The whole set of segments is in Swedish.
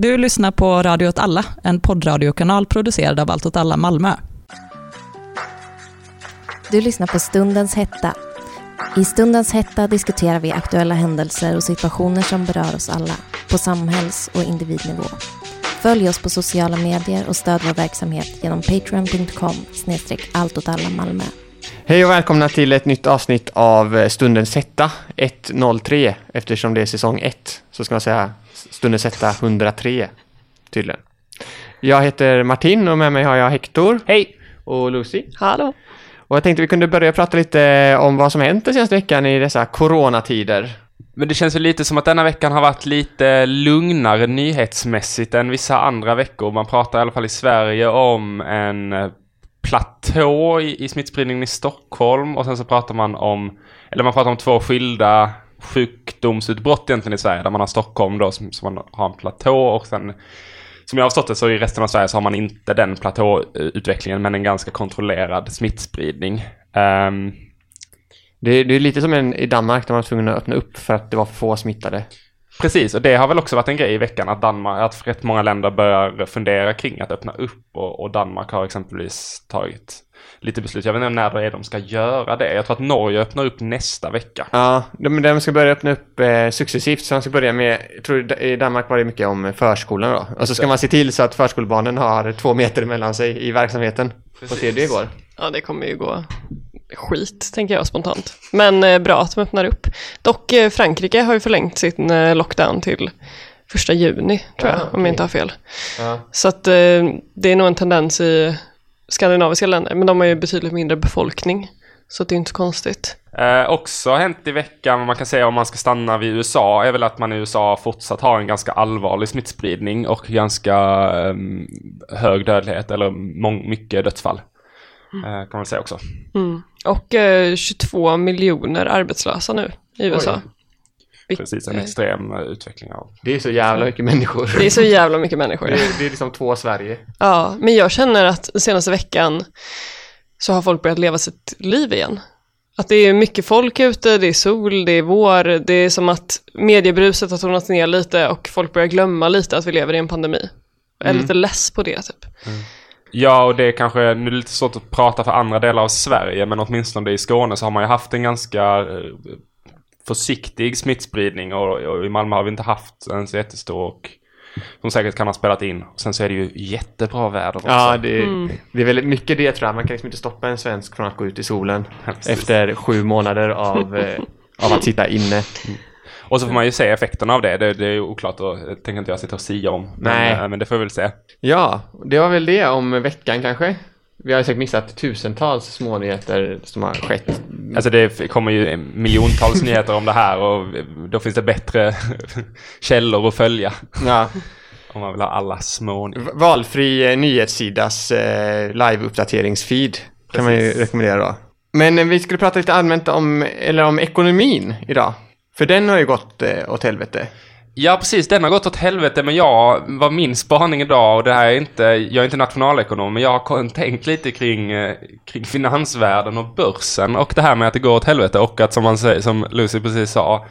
Du lyssnar på Radio åt alla, en poddradiokanal producerad av Allt åt alla Malmö. Du lyssnar på Stundens hetta. I Stundens hetta diskuterar vi aktuella händelser och situationer som berör oss alla, på samhälls och individnivå. Följ oss på sociala medier och stöd vår verksamhet genom patreon.com snedstreck Malmö. Hej och välkomna till ett nytt avsnitt av Stundens hetta 103 eftersom det är säsong 1 så ska man säga Stundens hetta 103 tydligen. Jag heter Martin och med mig har jag Hector. Hej! Och Lucy. Hallå! Och jag tänkte vi kunde börja prata lite om vad som hänt den senaste veckan i dessa coronatider. Men det känns ju lite som att denna veckan har varit lite lugnare nyhetsmässigt än vissa andra veckor. Man pratar i alla fall i Sverige om en eh, platå i, i smittspridningen i Stockholm och sen så pratar man om, eller man pratar om två skilda sjukdomsutbrott egentligen i Sverige där man har Stockholm då som, som man har en platå och sen som jag har förstått det så i resten av Sverige så har man inte den platåutvecklingen men en ganska kontrollerad smittspridning. Um, det, det, är lite som en, i Danmark där man var tvungen att öppna upp för att det var för få smittade. Precis, och det har väl också varit en grej i veckan att Danmark, att rätt många länder börjar fundera kring att öppna upp och, och Danmark har exempelvis tagit lite beslut. Jag vet inte när det är de ska göra det. Jag tror att Norge öppnar upp nästa vecka. Ja, de, de ska börja öppna upp eh, successivt. Så de ska börja med, jag tror i Danmark var det mycket om förskolan då. Och så ska man se till så att förskolebarnen har två meter mellan sig i verksamheten. Får se hur det går. Ja, det kommer ju gå skit, tänker jag spontant. Men eh, bra att de öppnar upp. Dock, eh, Frankrike har ju förlängt sin eh, lockdown till första juni, tror jag, okay. om jag inte har fel. Ja. Så att eh, det är nog en tendens i skandinaviska länder, men de har ju betydligt mindre befolkning. Så det är inte så konstigt. Eh, också hänt i veckan, vad man kan säga om man ska stanna vid USA, är väl att man i USA fortsatt har en ganska allvarlig smittspridning och ganska eh, hög dödlighet, eller mycket dödsfall. Mm. Eh, kan man säga också. Mm. Och eh, 22 miljoner arbetslösa nu i USA. Oj. Precis, en extrem eh, utveckling av... Det är så jävla mycket människor. Det är så jävla mycket människor. det, är, det är liksom två Sverige. Ja, men jag känner att senaste veckan så har folk börjat leva sitt liv igen. Att det är mycket folk ute, det är sol, det är vår, det är som att mediebruset har tonat ner lite och folk börjar glömma lite att vi lever i en pandemi. Jag är mm. lite less på det typ. Mm. Ja, och det är kanske, nu är det lite svårt att prata för andra delar av Sverige, men åtminstone i Skåne så har man ju haft en ganska eh, försiktig smittspridning och, och i Malmö har vi inte haft en så jättestor och som säkert kan ha spelat in. Sen så är det ju jättebra väder också. Ja, det är, mm. det är väldigt mycket det tror jag. Man kan liksom inte stoppa en svensk från att gå ut i solen efter sju månader av, eh, av att sitta inne. Mm. Och så får man ju se effekterna av det. Det, det är oklart och det tänker inte jag sitta och sia om. Men, Nej. Eh, men det får vi väl se. Ja, det var väl det om veckan kanske. Vi har säkert missat tusentals smånyheter som har skett. Alltså det kommer ju miljontals nyheter om det här och då finns det bättre källor att följa. Ja. Om man vill ha alla små Valfri eh, nyhetssidas eh, live-uppdateringsfeed kan man ju rekommendera då. Men eh, vi skulle prata lite allmänt om, eller om ekonomin idag. För den har ju gått eh, åt helvete. Ja, precis. Den har gått åt helvete, men jag, var min spaning idag, och det här är inte, jag är inte nationalekonom, men jag har tänkt lite kring, eh, kring finansvärlden och börsen och det här med att det går åt helvete och att som man säger, som Lucy precis sa,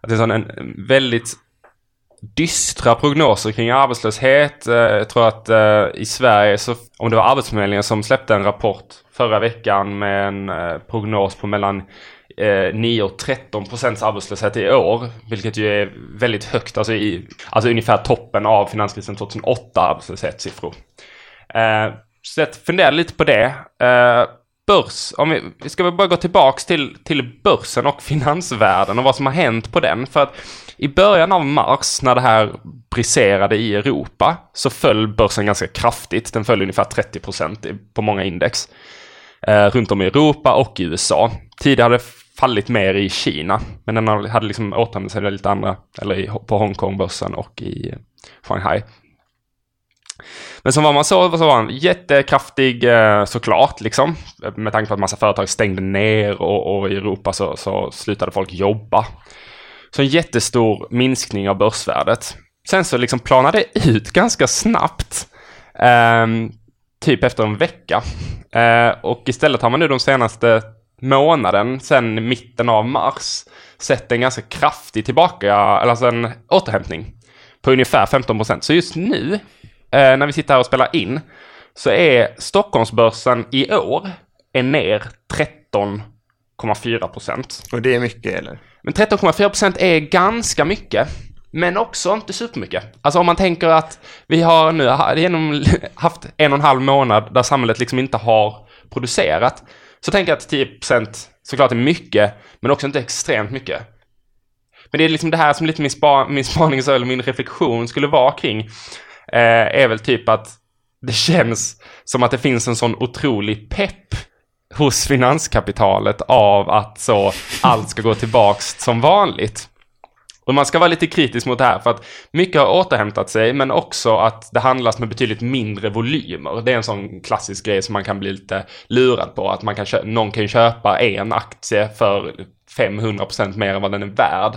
att det är en väldigt dystra prognoser kring arbetslöshet. Eh, jag tror att eh, i Sverige så, om det var Arbetsförmedlingen som släppte en rapport förra veckan med en prognos på mellan Eh, 9 och 13 procents arbetslöshet i år, vilket ju är väldigt högt, alltså, i, alltså ungefär toppen av finanskrisen 2008 arbetslöshetssiffror. Eh, så jag funderar lite på det. Eh, börs, om vi, vi ska väl bara gå tillbaks till, till börsen och finansvärlden och vad som har hänt på den. För att i början av mars när det här briserade i Europa så föll börsen ganska kraftigt. Den föll ungefär 30 procent på många index. Eh, runt om i Europa och i USA. Tidigare hade fallit mer i Kina. Men den hade liksom återhämtat sig lite andra, eller i, på Hongkongbörsen och i eh, Shanghai. Men som var man såg så var den jättekraftig eh, såklart, liksom. Med tanke på att massa företag stängde ner och, och i Europa så, så, slutade folk jobba. Så en jättestor minskning av börsvärdet. Sen så liksom planade det ut ganska snabbt. Eh, typ efter en vecka. Eh, och istället har man nu de senaste månaden, sen mitten av mars, sett en ganska kraftig tillbaka, eller alltså en återhämtning. På ungefär 15 procent. Så just nu, eh, när vi sitter här och spelar in, så är Stockholmsbörsen i år är ner 13,4 procent. Och det är mycket eller? Men 13,4 procent är ganska mycket. Men också inte supermycket. Alltså om man tänker att vi har nu genom, haft en och en halv månad där samhället liksom inte har producerat. Så tänker jag att 10% såklart är mycket, men också inte extremt mycket. Men det är liksom det här som lite min, spa, min spaning eller min reflektion skulle vara kring. Eh, är väl typ att det känns som att det finns en sån otrolig pepp hos finanskapitalet av att så allt ska gå tillbaks som vanligt. Och man ska vara lite kritisk mot det här för att mycket har återhämtat sig men också att det handlas med betydligt mindre volymer. Det är en sån klassisk grej som man kan bli lite lurad på. Att man kan någon kan köpa en aktie för 500% mer än vad den är värd.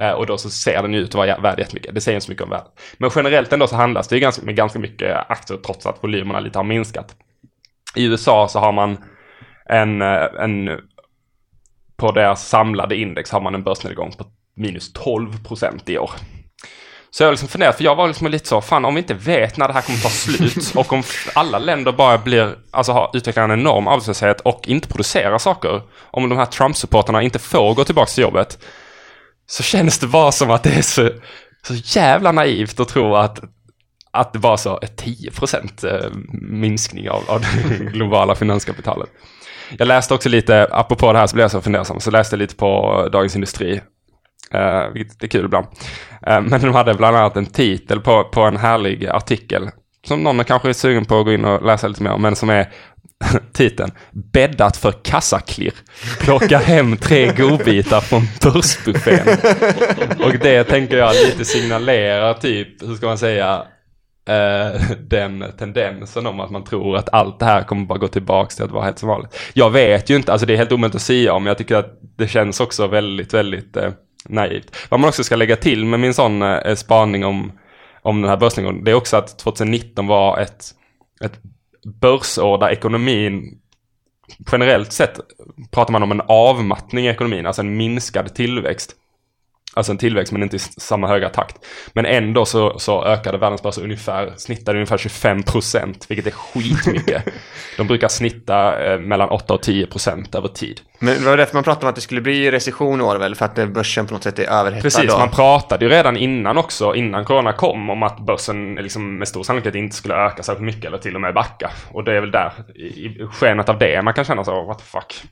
Eh, och då så ser den ut att vara värd jättemycket. Det säger inte så mycket om värde. Men generellt ändå så handlas det ju ganska, med ganska mycket aktier trots att volymerna lite har minskat. I USA så har man en, eh, en på deras samlade index har man en börsnedgång på minus 12 procent i år. Så jag liksom funderat, för jag var liksom lite så, fan om vi inte vet när det här kommer ta slut och om alla länder bara blir, alltså har, utvecklar en enorm arbetslöshet och inte producerar saker. Om de här Trump-supporterna inte får gå tillbaka till jobbet. Så känns det bara som att det är så, så jävla naivt att tro att, att det bara så är 10 procent eh, minskning av, av det globala finanskapitalet. Jag läste också lite, apropå det här så blev jag så fundersam, så läste jag lite på Dagens Industri Uh, vilket är kul ibland. Uh, men de hade bland annat en titel på, på en härlig artikel. Som någon kanske är sugen på att gå in och läsa lite mer om. Men som är titeln Bäddat för kassaklirr. Plocka hem tre godbitar från börsbuffén. och det tänker jag lite signalerar typ, hur ska man säga, Uh, den tendensen om att man tror att allt det här kommer bara gå tillbaka till att vara helt som vanligt. Jag vet ju inte, alltså det är helt omöjligt att säga om, jag tycker att det känns också väldigt, väldigt uh, naivt. Vad man också ska lägga till med min sån eh, spaning om, om den här börsnedgången, det är också att 2019 var ett, ett börsår där ekonomin generellt sett pratar man om en avmattning i ekonomin, alltså en minskad tillväxt. Alltså en tillväxt men inte i samma höga takt. Men ändå så, så ökade världens börser ungefär, snittade ungefär 25 procent, vilket är skitmycket. De brukar snitta eh, mellan 8 och 10 procent över tid. Men det var därför man pratade om att det skulle bli recession i år väl? För att börsen på något sätt är överhettad Precis, då. man pratade ju redan innan också, innan corona kom, om att börsen liksom med stor sannolikhet inte skulle öka särskilt mycket eller till och med backa. Och det är väl där, i, i skenet av det, man kan känna så, what the fuck.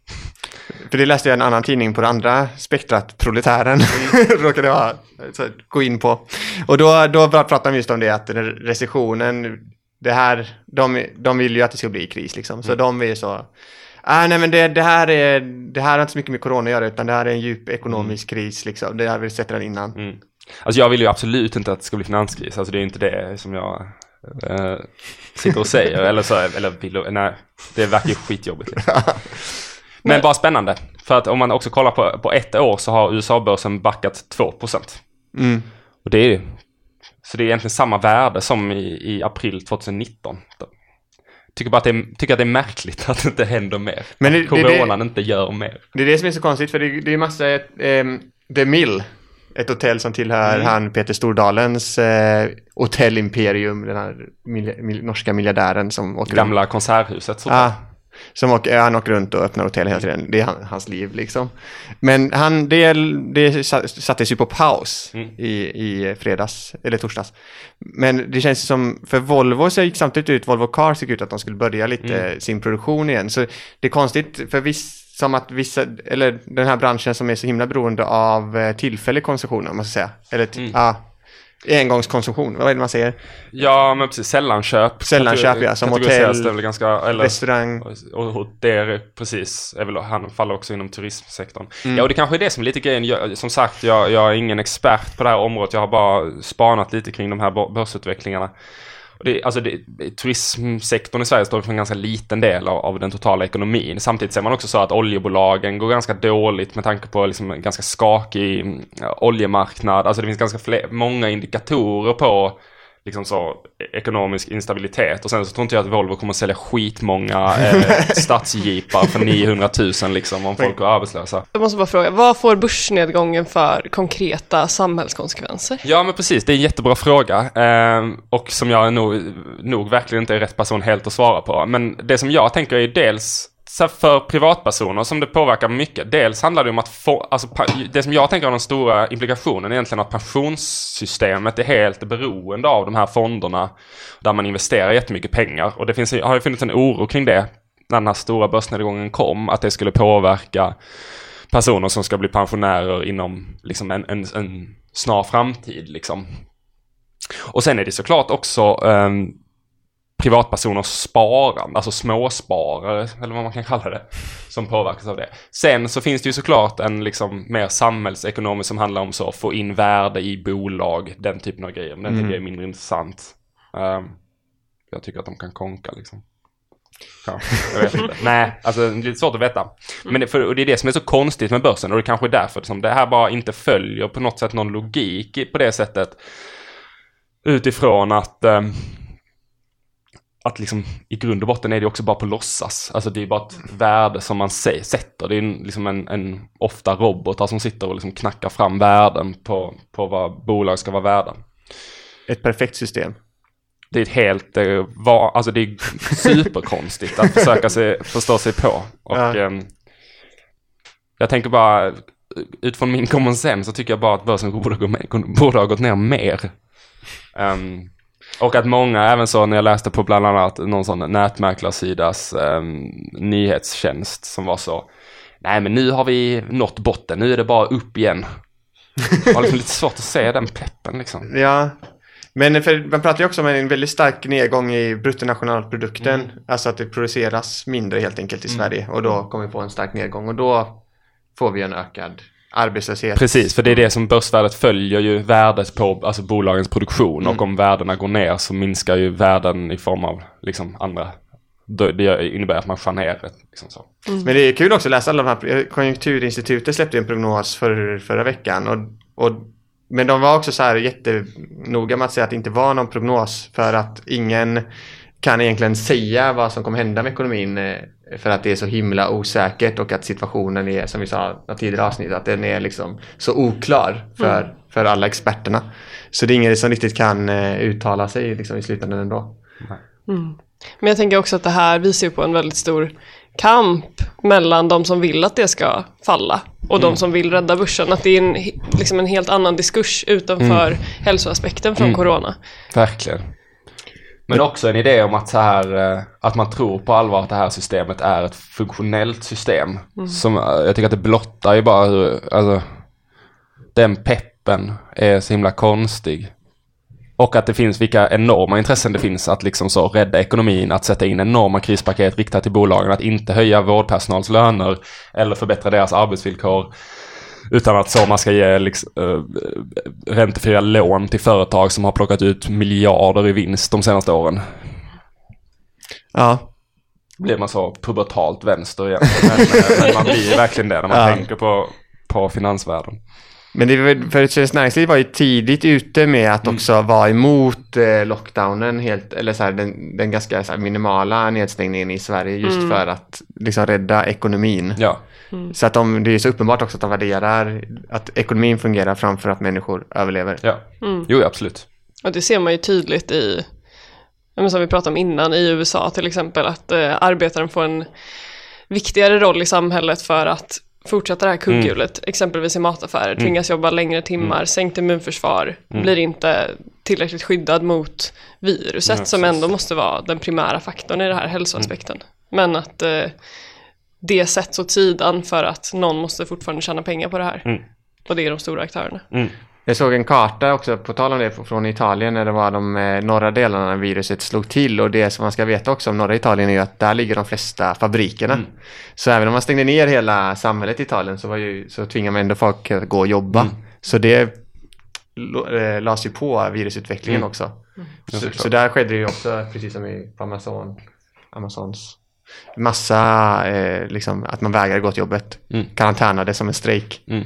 För det läste jag en annan tidning på det andra spektrat, Proletären, mm. råkade jag gå in på. Och då, då pratade de just om det att recessionen, det här, de, de vill ju att det ska bli kris liksom. Så mm. de är så, ah, nej men det, det, här är, det här har inte så mycket med corona att göra utan det här är en djup ekonomisk mm. kris liksom. Det har vi sett redan innan. Mm. Alltså jag vill ju absolut inte att det ska bli finanskris, alltså det är inte det som jag äh, sitter och säger. eller så, eller vill, nej, det verkar ju skitjobbigt. Liksom. Men bara spännande. För att om man också kollar på, på ett år så har USA-börsen backat 2%. Mm. Och det är så det är egentligen samma värde som i, i april 2019. Tycker bara att det är, tycker att det är märkligt att det inte händer mer. Men det, att coronan det, inte gör mer. Det är det som är så konstigt för det, det är massa, eh, The Mill, ett hotell som tillhör mm. han Peter Stordalens eh, hotellimperium, den här mil, mil, norska miljardären som åker Gamla konserthuset. Ah, som åker, han åker runt och öppnar hotell hela tiden. Det är hans liv liksom. Men han, det, det sattes ju på paus mm. i, i fredags, eller torsdags. Men det känns som, för Volvo så gick samtidigt ut, Volvo Cars gick ut att de skulle börja lite mm. sin produktion igen. Så det är konstigt, för viss, som att vissa, eller den här branschen som är så himla beroende av eh, tillfällig konsumtion, om man ska säga. Eller, mm. ja, engångskonsumtion, vad är det man säger? Ja, men precis. Sällanköp. Sällanköp, ja. Som hotell, väl ganska, eller, restaurang. Och, och det, precis, är väl, han faller också inom turismsektorn. Mm. Ja, och det kanske är det som är lite grejen. Jag, som sagt, jag, jag är ingen expert på det här området. Jag har bara spanat lite kring de här börsutvecklingarna. Det, alltså det, turismsektorn i Sverige står för en ganska liten del av, av, den totala ekonomin. Samtidigt ser man också så att oljebolagen går ganska dåligt med tanke på liksom en ganska skakig mm, oljemarknad. Alltså det finns ganska fler, många indikatorer på liksom så ekonomisk instabilitet. Och sen så tror inte jag att Volvo kommer att sälja skitmånga eh, stadsjeepar för 900 000 liksom om folk går arbetslösa. Jag måste bara fråga, vad får börsnedgången för konkreta samhällskonsekvenser? Ja men precis, det är en jättebra fråga. Eh, och som jag nog, nog verkligen inte är rätt person helt att svara på. Men det som jag tänker är dels så för privatpersoner som det påverkar mycket. Dels handlar det om att få, alltså det som jag tänker är den stora implikationen är egentligen att pensionssystemet är helt beroende av de här fonderna där man investerar jättemycket pengar. Och det finns, har ju funnits en oro kring det när den här stora börsnedgången kom, att det skulle påverka personer som ska bli pensionärer inom liksom en, en, en snar framtid. Liksom. Och sen är det såklart också um, privatpersoners sparande, alltså småsparare eller vad man kan kalla det, som påverkas av det. Sen så finns det ju såklart en liksom mer samhällsekonomisk som handlar om så få in värde i bolag, den typen av grejer. Men den tycker jag är mindre intressant. Ehm, jag tycker att de kan konka liksom. Kanske, jag vet inte. Nej, alltså det är lite svårt att veta. Men det, för, och det är det som är så konstigt med börsen och det är kanske är därför som det här bara inte följer på något sätt någon logik på det sättet. Utifrån att ehm, att liksom i grund och botten är det också bara på låtsas. Alltså det är bara ett värde som man sä- sätter. Det är en, liksom en, en ofta robotar som sitter och liksom knackar fram värden på, på vad bolag ska vara värda. Ett perfekt system. Det är ett helt, eh, va, alltså det är superkonstigt att försöka sig, förstå sig på. Och Ja. ehm, jag tänker bara, utifrån min common sense så tycker jag bara att börsen borde, gå med, borde ha gått ner mer. Ehm, och att många, även så när jag läste på bland annat någon sån nätmäklarsidas um, nyhetstjänst som var så Nej men nu har vi nått botten, nu är det bara upp igen. Jag har liksom lite svårt att se den peppen liksom. Ja, men för, man pratar ju också om en väldigt stark nedgång i bruttonationalprodukten. Mm. Alltså att det produceras mindre helt enkelt i Sverige och då kommer vi få en stark nedgång och då får vi en ökad arbetslöshet. Precis, för det är det som börsvärdet följer ju värdet på alltså bolagens produktion och om värdena går ner så minskar ju värden i form av liksom andra det innebär att man skär ner. Liksom så. Men det är kul också att läsa alla de här, Konjunkturinstitutet släppte en prognos för, förra veckan och, och men de var också så här jättenoga med att säga att det inte var någon prognos för att ingen kan egentligen säga vad som kommer hända med ekonomin eh, för att det är så himla osäkert och att situationen är, som vi sa i tidigare avsnitt, att den är liksom så oklar för, för alla experterna. Så det är ingen som riktigt kan eh, uttala sig liksom, i slutändan ändå. Men jag tänker också att det här visar ju på en väldigt stor kamp mellan de som vill att det ska falla och de som vill rädda börsen. Att det är en, liksom en helt annan diskurs utanför hälsoaspekten från corona. Verkligen. Men också en idé om att så här, eh, att man tror på allvar att det här systemet är ett funktionellt system. Som, eh, jag tycker att det blottar ju bara hur, alltså, den peppen är så himla konstig. Och att det finns vilka enorma intressen det finns att liksom så rädda ekonomin, att sätta in enorma krispaket riktat till bolagen, att inte höja vårdpersonals löner eller förbättra deras arbetsvillkor. Utan att så man ska ge liksom, äh, räntefria lån till företag som har plockat ut miljarder i vinst de senaste åren. Ja, Blir man så pubertalt vänster igen. Men, eh, men man blir verkligen det när man Ja. tänker på, på finansvärlden. Men det är väl, för Svenskt Näringsliv var ju tidigt ute med att också vara emot eh, lockdownen helt, eller så här, den, den ganska så här, minimala nedstängningen i Sverige just för att liksom rädda ekonomin. Ja, Så att de, det är så uppenbart också att de värderar att ekonomin fungerar framför att människor överlever. ja. Jo, absolut. Och det ser man ju tydligt i, som vi pratade om innan, i USA till exempel, att eh, arbetaren får en viktigare roll i samhället för att fortsätta det här kugghjulet, exempelvis i mataffärer, tvingas jobba längre timmar, sänkt immunförsvar, blir inte tillräckligt skyddad mot viruset Ja, som ändå måste vara den primära faktorn i det här hälsoaspekten. Men att eh, det sätts åt sidan för att någon måste fortfarande tjäna pengar på det här. Mm. Och det är de stora aktörerna. Jag såg en karta också, på tal om det, från Italien när det var de eh, norra delarna när viruset slog till och det som man ska veta också om norra Italien är ju att där ligger de flesta fabrikerna. Så även om man stängde ner hela samhället i Italien så, var ju, så tvingar man ändå folk att gå och jobba. Så det eh, lades ju på virusutvecklingen Mm. också. Så, så där skedde det ju också, precis som i, på Amazon, Amazons massa, eh, liksom att man vägrade gå till jobbet. Mm. Karantänade som en strejk. Mm.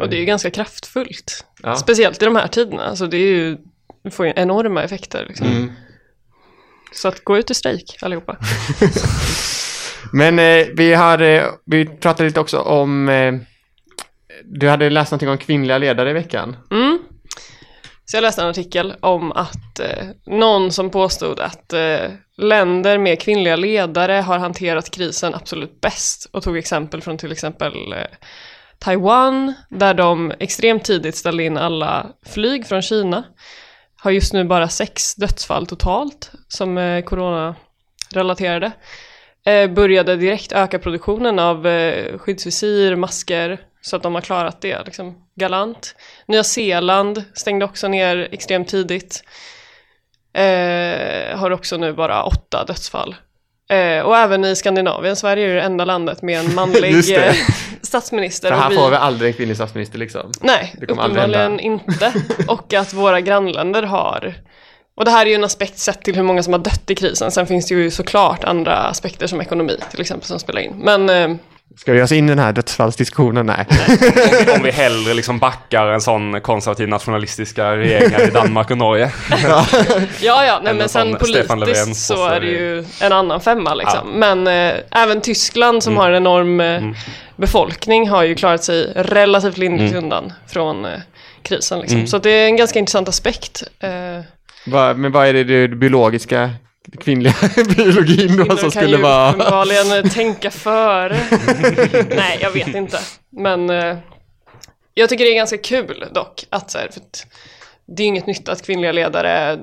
Och det är ju ganska kraftfullt. Ja. Speciellt i de här tiderna. Alltså det är ju det får ju enorma effekter. Liksom. Mm. Så att gå ut i strejk allihopa. Men eh, vi har, eh, vi pratade lite också om, eh, du hade läst någonting om kvinnliga ledare i veckan. Mm. Så jag läste en artikel om att eh, någon som påstod att eh, länder med kvinnliga ledare har hanterat krisen absolut bäst och tog exempel från till exempel eh, Taiwan där de extremt tidigt ställde in alla flyg från Kina. Har just nu bara sex dödsfall totalt som är coronarelaterade. Eh, började direkt öka produktionen av eh, skyddsvisir, masker så att de har klarat det liksom, galant. Nya Zeeland stängde också ner extremt tidigt. Eh, har också nu bara åtta dödsfall. Eh, och även i Skandinavien, Sverige är det enda landet med en manlig eh, statsminister. För här vi- får vi aldrig en kvinnlig statsminister liksom. Nej, uppenbarligen inte. Och att våra grannländer har och det här är ju en aspekt sett till hur många som har dött i krisen. Sen finns det ju såklart andra aspekter som ekonomi till exempel som spelar in. Men eh, Ska vi ge oss in i den här dödsfallsdiskussionen? Nej. Om vi, om vi hellre liksom backar en sån konservativ nationalistiska regeringar i Danmark och Norge. ja, ja, nej, men sen politiskt så är det ju en annan femma liksom. Men eh, även Tyskland som Mm. har en enorm eh, Mm. befolkning har ju klarat sig relativt lindrigt Mm. undan från eh, krisen. Liksom. Mm. Så det är en ganska intressant aspekt. Eh, Va, men vad är det, det biologiska, kvinnliga biologin då Kvinnor som kan skulle ju vara... uppenbarligen eh, tänka före. Nej, jag vet inte. Men eh, jag tycker det är ganska kul dock att så här, för att det är inget nytt att kvinnliga ledare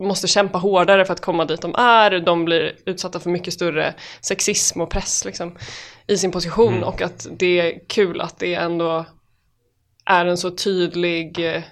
måste kämpa hårdare för att komma dit de är. De blir utsatta för mycket större sexism och press liksom, i sin position Mm. och att det är kul att det ändå är en så tydlig eh,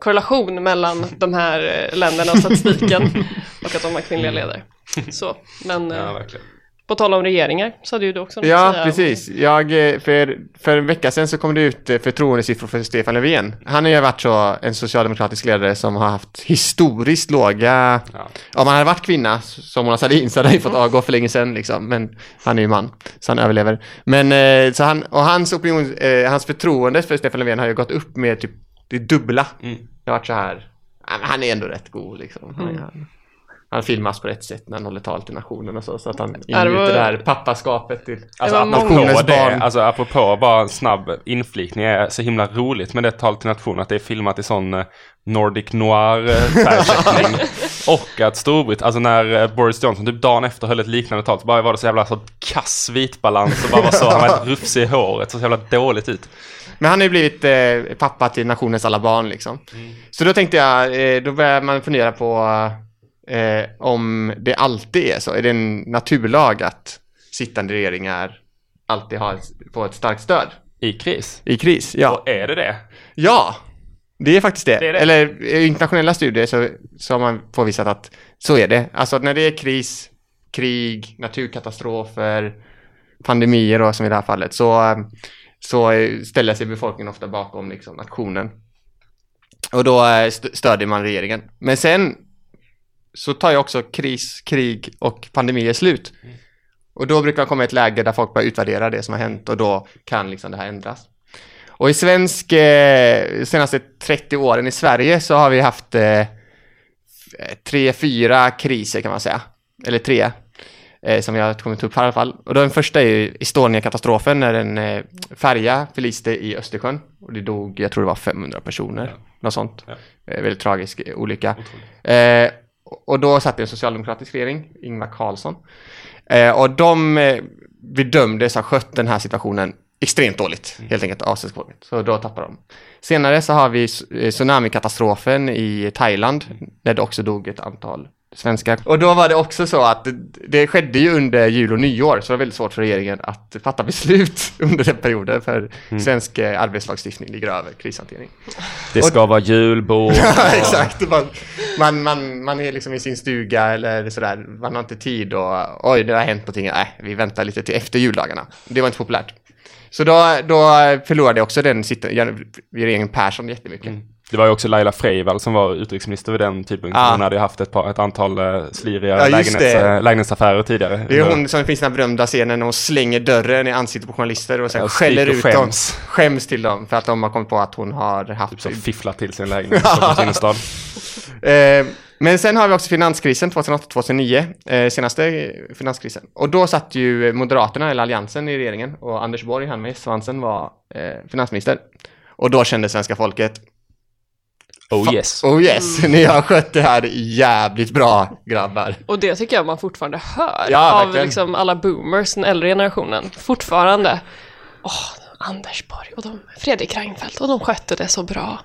korrelation mellan de här eh, länderna och statistiken och att de har kvinnliga ledare. Så, men eh, Ja, verkligen. på tal om regeringar så hade ju du också något att Ja, säga. precis. Jag, eh, för, för en vecka sedan så kom det ut eh, förtroendesiffror för Stefan Löfven. Han har ju varit så en socialdemokratisk ledare som har haft historiskt låga... Ja. Om han hade varit kvinna som Mona Sahlin så hade han ju fått avgå för länge sedan liksom. Men han är ju man, så han överlever. Men eh, så han, och hans opinion, eh, hans förtroende för Stefan Löfven har ju gått upp med typ det dubbla. Mm. Det har varit så här, han är ändå rätt god liksom. Han, han, han filmas på rätt sätt när han håller tal till nationen och så, så att han det var- ingjuter det här pappaskapet till Alltså Det nationens det, barn. alltså apropå bara en snabb inflikning, är så himla roligt med det tal till nationen att det är filmat i sån eh, Nordic noir eh. och att Storbrit, alltså när eh, Boris Johnson typ dagen efter höll ett liknande tal så bara var det så jävla så kass vitbalans och bara var så, han var rufsig i håret, så jävla dåligt ut. Men han har ju blivit eh, pappa till nationens alla barn liksom. Så då tänkte jag, eh, då börjar man fundera på eh, om det alltid är så. Är det en naturlag att sittande regeringar alltid har, får ett starkt stöd I kris. i kris? Ja. Och är det det? Ja, det är faktiskt det. Det är det. Eller i internationella studier så, så har man påvisat att så är det. Alltså när det är kris, krig, naturkatastrofer, pandemier då, som i det här fallet, så, eh, så eh, ställer sig befolkningen ofta bakom liksom, nationen. Och då eh, st- stödjer man regeringen. Men sen så tar ju också kris, krig och pandemier slut. Och då brukar man komma i ett läge där folk börjar utvärdera det som har hänt och då kan liksom det här ändras. Och i svensk, eh, senaste 30 åren i Sverige så har vi haft eh, tre, fyra kriser kan man säga. Eller tre. Eh, som vi har kommit upp här i alla fall. Och den första är ju Estonia-katastrofen när en eh, färja förliste i Östersjön. Och det dog, jag tror det var 500 personer. Ja. Något sånt. Ja. Eh, väldigt tragisk olycka. Eh, och då satt det en socialdemokratisk regering, Ingvar Carlsson. Eh, och de eh, bedömdes ha skött den här situationen extremt dåligt, Mm. helt enkelt svenska folket. Så då tappar de. Senare så har vi eh, tsunamikatastrofen i Thailand, där det också dog ett antal svenskar. Och då var det också så att det, det skedde ju under jul och nyår, så det var väldigt svårt för regeringen att fatta beslut under den perioden, för Mm. svensk eh, arbetslagstiftning ligger över krishantering. Det ska vara julbord. Ja, exakt. Man, man, man, man är liksom i sin stuga eller sådär. Man har inte tid och oj, det har hänt någonting. Nej, vi väntar lite till efter juldagarna. Det var inte populärt. Så då, då förlorade också den sittande regeringen Persson jättemycket. Mm. Det var ju också Laila Freivalds som var utrikesminister vid den tidpunkten. Ja. Hon hade ju haft ett, par, ett antal uh, sliriga Ja, lägenhets, eh, lägenhetsaffärer tidigare. Det är hon som finns i den här berömda scenen när hon slänger dörren i ansiktet på journalister och sen Ja, skäller ut och dem. skäms. Skäms till dem för att de har kommit på att hon har haft... Som fifflat till sin lägenhet i Stockholms innerstad. Eh, men sen har vi också finanskrisen 2008-2009, eh, senaste finanskrisen. Och då satt ju Moderaterna, eller Alliansen, i regeringen och Anders Borg, han med svansen, var eh, finansminister. Och då kände svenska folket, Oh yes. oh yes, ni har skött det här jävligt bra grabbar. Och det tycker jag man fortfarande hör Ja, av verkligen. liksom alla boomers, den äldre generationen. Fortfarande. Åh, Anders Borg och de, Fredrik Reinfeldt och de skötte det så bra.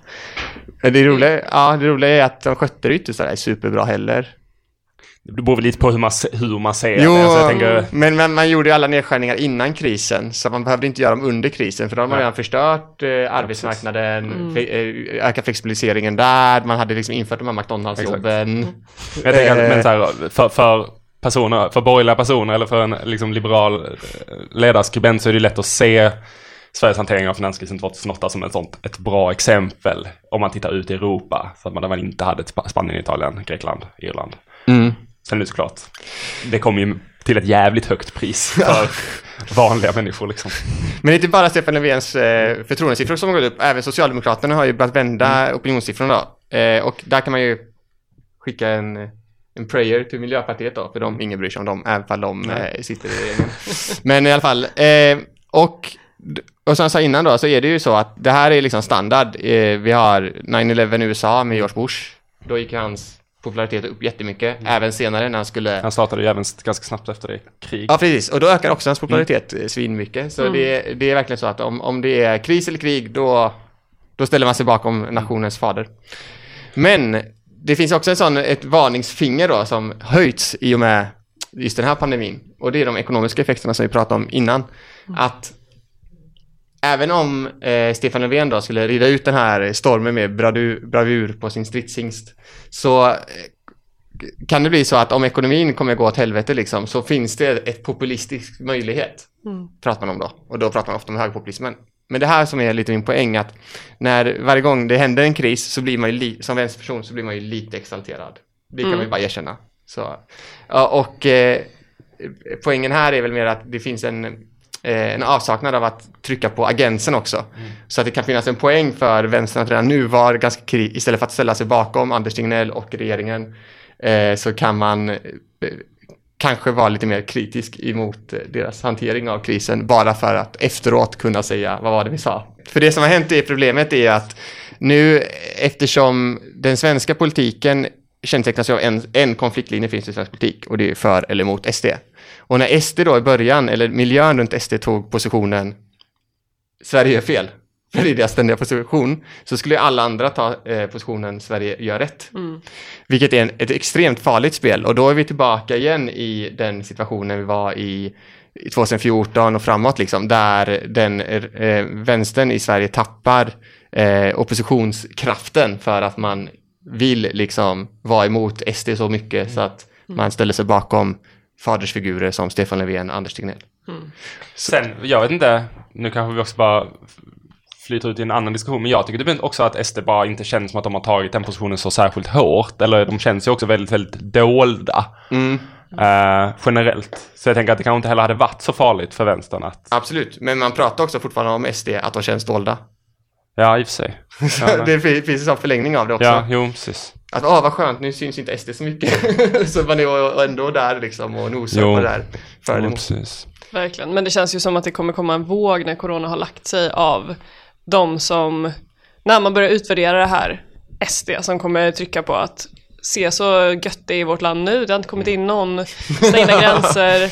Det roliga, ja, det roliga är att de skötte det inte sådär superbra heller. Det beror väl lite på hur man, hur man ser Jo, det. Alltså, tänker, men, men man gjorde ju alla nedskärningar innan krisen, så man behövde inte göra dem under krisen, för då hade man redan förstört eh, arbetsmarknaden, fe- eh, ökat flexibiliseringen där, man hade liksom infört de här McDonalds-jobben. jag tänker men så här, för, för personer, för borgerliga personer eller för en liksom, liberal eh, ledarskribent så är det lätt att se Sveriges hantering av finanskrisen 2008 som ett sånt ett bra exempel om man tittar ut i Europa. Så att man, där man inte hade Sp- Spanien, Italien, Grekland, Irland. Mm. Sen är det såklart, det kommer ju till ett jävligt högt pris för vanliga människor liksom. Men det är inte bara Stefan Löfvens eh, förtroendesiffror som har gått upp, även Socialdemokraterna har ju börjat vända opinionssiffrorna då. Eh, och där kan man ju skicka en, en prayer till Miljöpartiet då, för de, ingen bryr sig om dem, även om de eh, sitter i regeringen. Men i alla fall, eh, och, och som jag sa innan då, så är det ju så att det här är liksom standard. Eh, vi har 9-11 i USA med George Bush, då gick hans popularitet upp jättemycket, även senare när han skulle Han startade ju även ganska snabbt efter det krig. Ja, precis. Och då ökar också hans popularitet mm. svinmycket. Så Mm. det, det är verkligen så att om, om det är kris eller krig, då, då ställer man sig bakom nationens fader. Men det finns också en sån, ett varningsfinger då som höjts i och med just den här pandemin. Och det är de ekonomiska effekterna som vi pratade om innan. Att även om eh, Stefan Löfven då skulle rida ut den här stormen med bravur på sin stridshingst så eh, kan det bli så att om ekonomin kommer gå åt helvete liksom, så finns det ett populistisk möjlighet. Mm. Pratar man om då. Och då pratar man ofta om högerpopulismen. Men det här som är lite min poäng att när varje gång det händer en kris så blir man ju li- som vänsterperson så blir man ju lite exalterad. Det kan Mm. man ju bara erkänna. Så, ja, och eh, poängen här är väl mer att det finns en, en avsaknad av att trycka på agensen också. Så att det kan finnas en poäng för vänstern att redan nu vara ganska kri- istället för att ställa sig bakom Anders Tegnell och regeringen eh, så kan man eh, kanske vara lite mer kritisk emot eh, deras hantering av krisen bara för att efteråt kunna säga vad var det vi sa. För det som har hänt i problemet är att nu eftersom den svenska politiken kännetecknas av en, en konfliktlinje finns i svensk politik och det är för eller emot SD. Och när SD då i början, eller miljön runt SD tog positionen Sverige gör fel, för det är deras ständiga position, så skulle alla andra ta eh, positionen Sverige gör rätt. Mm. Vilket är en, ett extremt farligt spel och då är vi tillbaka igen i den situationen vi var i i 2014 och framåt liksom, där den eh, vänstern i Sverige tappar eh, oppositionskraften för att man vill liksom vara emot SD så mycket så att man ställer sig bakom fadersfigurer som Stefan Löfven och Anders Tegnell. Sen, jag vet inte, nu kanske vi också bara flyter ut i en annan diskussion, men jag tycker det blir också att SD bara inte känns som att de har tagit den positionen så särskilt hårt, eller de känns ju också väldigt, väldigt dolda. Mm. eh, generellt. Så jag tänker att det kanske inte heller hade varit så farligt för vänstern att... Absolut, men man pratar också fortfarande om SD, att de känns dolda. Ja, i och för sig. Ja, det fin- finns en förlängning av det också. ja jo, precis. Att åh vad skönt, nu syns inte SD så mycket. så man är ändå där liksom och nosar Jo. på det där. För Jo, precis. Verkligen, men det känns ju som att det kommer komma en våg när corona har lagt sig av de som, när man börjar utvärdera det här, SD som kommer trycka på att se så gött det är i vårt land nu, det har inte kommit in någon, stängda gränser,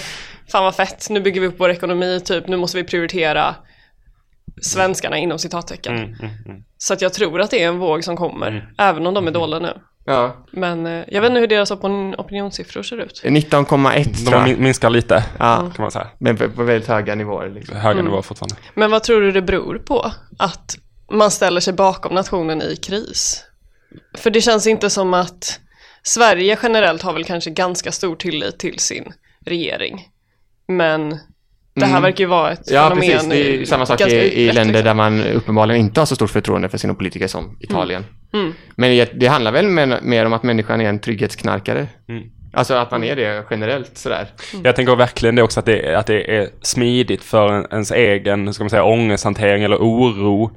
fan vad fett, nu bygger vi upp vår ekonomi, typ nu måste vi prioritera svenskarna inom citattecken. Mm, mm, mm. Så att jag tror att det är en våg som kommer, Mm. även om de är dolda nu. Ja, Men eh, jag vet inte hur deras opinion, opinionssiffror ser ut. 19,1 De tror har jag. min- minskat lite, Ja, kan man säga. men på, på väldigt höga nivåer liksom. Höga Mm. nivåer fortfarande. Men vad tror du det beror på? Att man ställer sig bakom nationen i kris? För det känns inte som att Sverige generellt har väl kanske ganska stor tillit till sin regering. Men det här Mm. verkar ju vara ett Ja, fenomen precis. Det är ju samma sak ganska i, i utbrett, länder liksom. där man uppenbarligen inte har så stort förtroende för sina politiker som Italien. Mm. Men det, handlar väl mer, mer om att människan är en trygghetsknarkare. Mm. Alltså att man är det generellt sådär. Jag tänker verkligen det också att det, att det är smidigt för en, ens egen, hur ska man säga, ångesthantering eller oro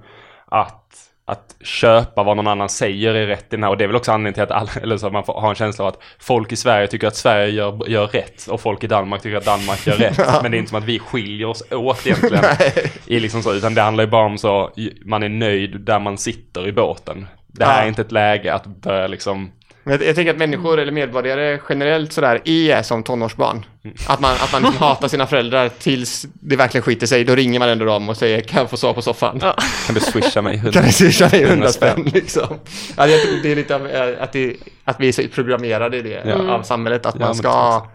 att, att köpa vad någon annan säger är rätt i den här. Och det är väl också anledningen till att alla, eller så att man får, har en känsla av att folk i Sverige tycker att Sverige gör, gör rätt och folk i Danmark tycker att Danmark gör rätt. Men det är inte som att vi skiljer oss åt egentligen. i liksom så, utan det handlar ju bara om så, man är nöjd där man sitter i båten. Det här Ja. är inte ett läge att börja liksom Jag, jag tänker att människor eller medborgare generellt sådär är som tonårsbarn. Att man, att man liksom hatar sina föräldrar tills det verkligen skiter sig. Då ringer man ändå dem och säger kan jag få sova på soffan? Ja. Kan du swisha mig? Kan du swisha mig 100 100 spänn liksom? Ja, jag tror det är lite av, eh, att, det, att vi är så programmerade i det Ja. av samhället. Att Ja, man ska...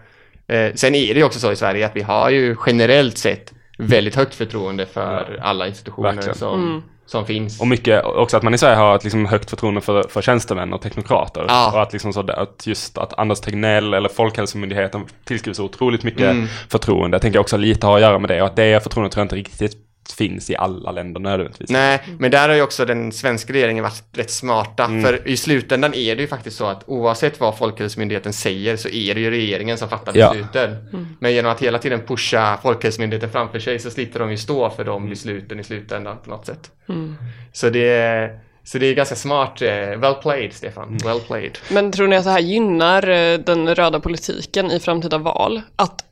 Eh, sen är det ju också så i Sverige att vi har ju generellt sett väldigt högt förtroende för alla institutioner Verkligen. som, Mm. Som finns. Och mycket också att man i Sverige har ett liksom högt förtroende för, för tjänstemän och teknokrater. Ja. Och att, liksom så, att just att Anders Tegnell eller Folkhälsomyndigheten tillskrivs otroligt mycket Mm. förtroende. Jag tänker också lite ha att göra med det och att det förtroendet tror jag inte riktigt finns i alla länder nödvändigtvis. Nej, men där har ju också den svenska regeringen varit rätt smarta. Mm. För i slutändan är det ju faktiskt så att oavsett vad Folkhälsomyndigheten säger så är det ju regeringen som fattar Ja. besluten. Men genom att hela tiden pusha Folkhälsomyndigheten framför sig så slipper de ju stå för de besluten i slutändan på något sätt. Mm. Så det är, så det är ganska smart. eh, Well played, Stefan. Mm. Well played. Men tror ni att det här gynnar eh, den röda politiken i framtida val? Att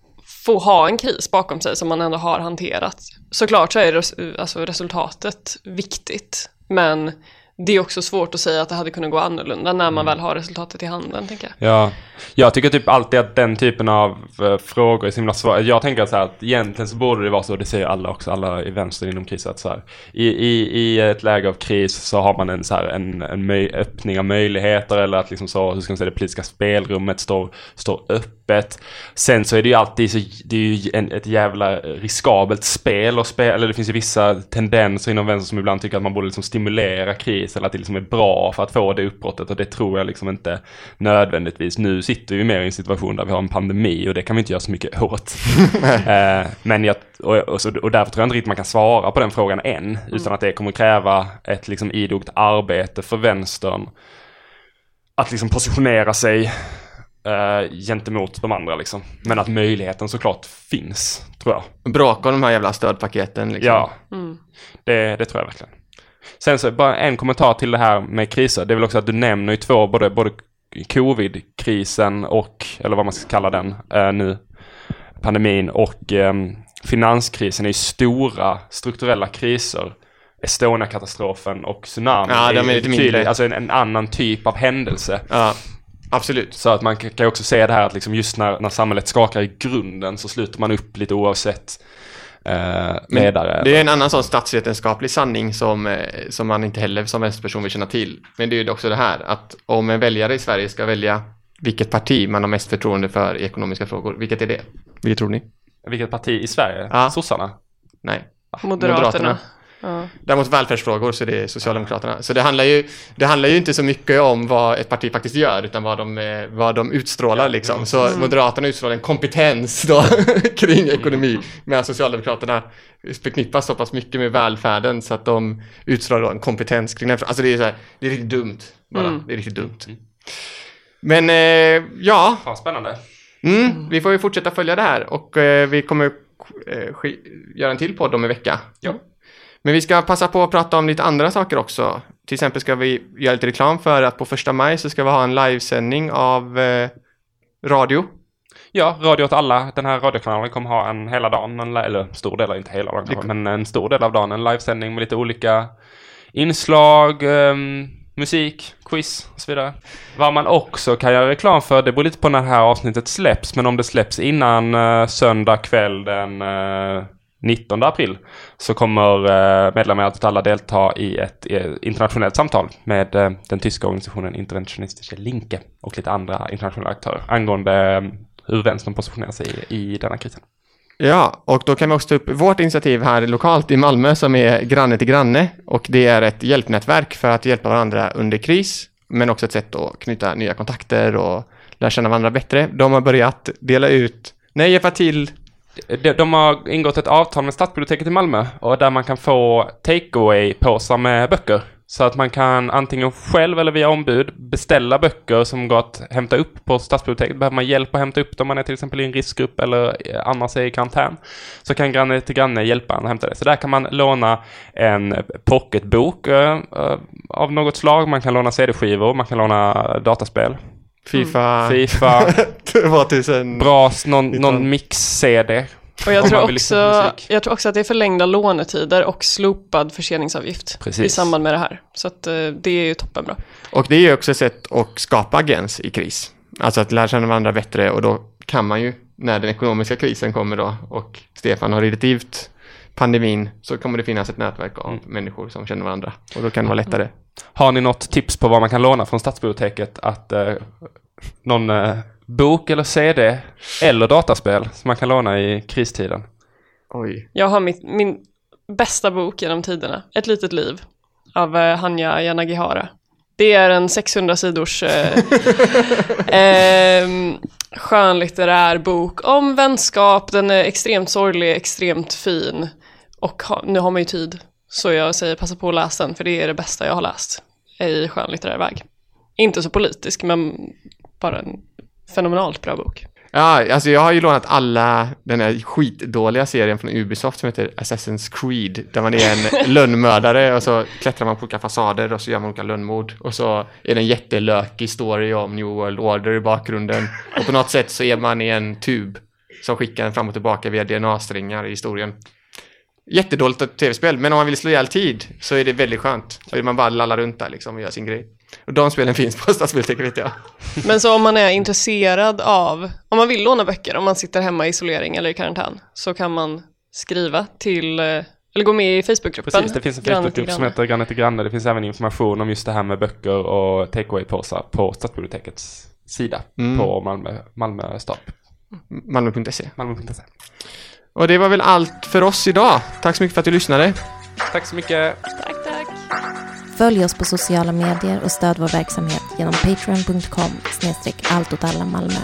få ha en kris bakom sig som man ändå har hanterat. Såklart så är res alltså resultatet viktigt, men det är också svårt att säga att det hade kunnat gå annorlunda när man väl har resultatet i handen, tänker jag. Ja, jag tycker typ alltid att den typen av eh, frågor är så himla svåra. Jag tänker så här att egentligen så borde det vara så, det säger alla också, alla i vänster inom kris, att så här, i, i, i ett läge av kris så har man en, så här, en, en öppning av möjligheter eller att liksom så, hur ska man säga, det politiska spelrummet står, står öppet. Sen så är det ju alltid så, det är ju en, ett jävla riskabelt spel och spel, eller det finns ju vissa tendenser inom vänster som ibland tycker att man borde liksom stimulera kris eller att det liksom är bra för att få det uppbrottet och det tror jag liksom inte nödvändigtvis. Nu sitter vi mer i en situation där vi har en pandemi och det kan vi inte göra så mycket åt. eh, men jag, och, och, så, och därför tror jag inte riktigt man kan svara på den frågan än, utan att det kommer kräva ett liksom idogt arbete för vänstern att liksom positionera sig eh, gentemot de andra liksom. Men att möjligheten såklart finns, tror jag. Bråka om de här jävla stödpaketen liksom. Ja, Mm. det, det tror jag verkligen. Sen så bara en kommentar till det här med kriser. Det är väl också att du nämner ju två, både, både covid-krisen och, eller vad man ska kalla den eh, nu, pandemin och eh, finanskrisen är ju stora strukturella kriser. Estonia-katastrofen och tsunamin Ja, de är lite mindre. Alltså en, en annan typ av händelse. Ja, absolut. Så att man kan ju också se det här att liksom just när, när samhället skakar i grunden så sluter man upp lite oavsett eh, Men ledare. Det är en annan sån statsvetenskaplig sanning som, eh, som man inte heller som vänsterperson vill känna till. Men det är ju också det här att om en väljare i Sverige ska välja vilket parti man har mest förtroende för i ekonomiska frågor, vilket är det? Vilket tror ni? Vilket parti i Sverige? Ja. Sossarna? Nej. Moderaterna. Ja. Däremot välfärdsfrågor så det är Socialdemokraterna. Så det handlar, ju, det handlar ju inte så mycket om vad ett parti faktiskt gör utan vad de, eh, vad de utstrålar liksom. Så Moderaterna utstrålar en kompetens då kring ekonomi medan Socialdemokraterna förknippas så pass mycket med välfärden så att de utstrålar en kompetens kring den. Alltså det är, så här, det är riktigt dumt. Bara. Mm. Det är riktigt dumt. Men eh, ja, Fan, spännande. mm, vi får ju fortsätta följa det här och eh, vi kommer eh, göra en till podd om en vecka. Ja. Men vi ska passa på att prata om lite andra saker också. Till exempel ska vi göra lite reklam för att på första maj så ska vi ha en livesändning av eh, radio. Ja, Radio åt alla. Den här radiokanalen kommer ha en hela dagen, en, eller stor del, inte hela dagen kanske, men en stor del av dagen, en livesändning med lite olika inslag, ehm, musik, quiz och så vidare. Vad man också kan göra reklam för, det beror lite på när det här avsnittet släpps, men om det släpps innan eh, söndag kväll den eh, 19 april så kommer eh, medlemmar att alla delta i ett eh, internationellt samtal med eh, den tyska organisationen Interventionistische Linke och lite andra internationella aktörer angående hur vänstern positionerar sig i, i denna krisen. Ja, och då kan vi också ta upp vårt initiativ här lokalt i Malmö som är granne till granne och det är ett hjälpnätverk för att hjälpa varandra under kris men också ett sätt att knyta nya kontakter och lära känna varandra bättre. De har börjat dela ut, nej hjälpa till, de, de har ingått ett avtal med Stadsbiblioteket i Malmö och där man kan få takeaway-påsar med böcker Så att man kan antingen själv eller via ombud beställa böcker som går att hämta upp på stadsbiblioteket. Behöver man hjälp att hämta upp dem, man är till exempel i en riskgrupp eller annars är i karantän, så kan granne till granne hjälpa en att hämta det. Så där kan man låna en pocketbok eh, eh av något slag, man kan låna CD-skivor, man kan låna dataspel. Fifa Fifa, 2000. bra, någon, någon mix-CD. Och jag tror, också, jag tror också att det är förlängda lånetider och slopad förseningsavgift Precis. i samband med det här. Så att eh, det är ju toppenbra. Och det är ju också ett sätt att skapa agens i kris. Alltså att lära känna varandra bättre och då kan man ju, när den ekonomiska krisen kommer då och Stefan har ridit ut pandemin så kommer det finnas ett nätverk av Mm. människor som känner varandra och då kan det vara lättare. Har ni något tips på vad man kan låna från stadsbiblioteket? Att eh, någon eh, bok eller CD eller dataspel som man kan låna i kristiden? Oj. Jag har mitt, min bästa bok genom tiderna, Ett litet liv, av eh, Hanya Yanagihara. Det är en 600 sidors eh, eh, skönlitterär bok om vänskap. Den är extremt sorglig, extremt fin. Och ha, nu har man ju tid. Så jag säger passa på att läsa den, för det är det bästa jag har läst i skönlitterär väg. Inte så politisk, men bara en fenomenalt bra bok. Ja, alltså jag har ju lånat alla den här skitdåliga serien från Ubisoft som heter Assassin's Creed, där man är en lönnmördare och så klättrar man på olika fasader och så gör man olika lönnmord och så är det en jättelökig story om New World Order i bakgrunden och på något sätt så är man i en tub som skickar en fram och tillbaka via DNA-strängar i historien. Jättedåligt tv-spel, men om man vill slå ihjäl tid så är det väldigt skönt. Så är man bara lallar runt där liksom och gör sin grej. Och de spelen finns på Stadsbiblioteket vet jag. Men så om man är intresserad av, om man vill låna böcker, om man sitter hemma i isolering eller i karantän, så kan man skriva till, eh, eller gå med i Facebookgruppen. Precis, det finns en Facebookgrupp som heter Granne till granne. Det finns även information om just det här med böcker och takeaway-påsar på stadsbibliotekets sida Mm. på Malmö, Malmö stad. Malmö.se. Malmö.se. Och det var väl allt för oss idag. Tack så mycket för att du lyssnade. Tack så mycket. Tack, tack. Följ oss på sociala medier och stöd vår verksamhet genom patreon.com snedstreck allt åt alla Malmö.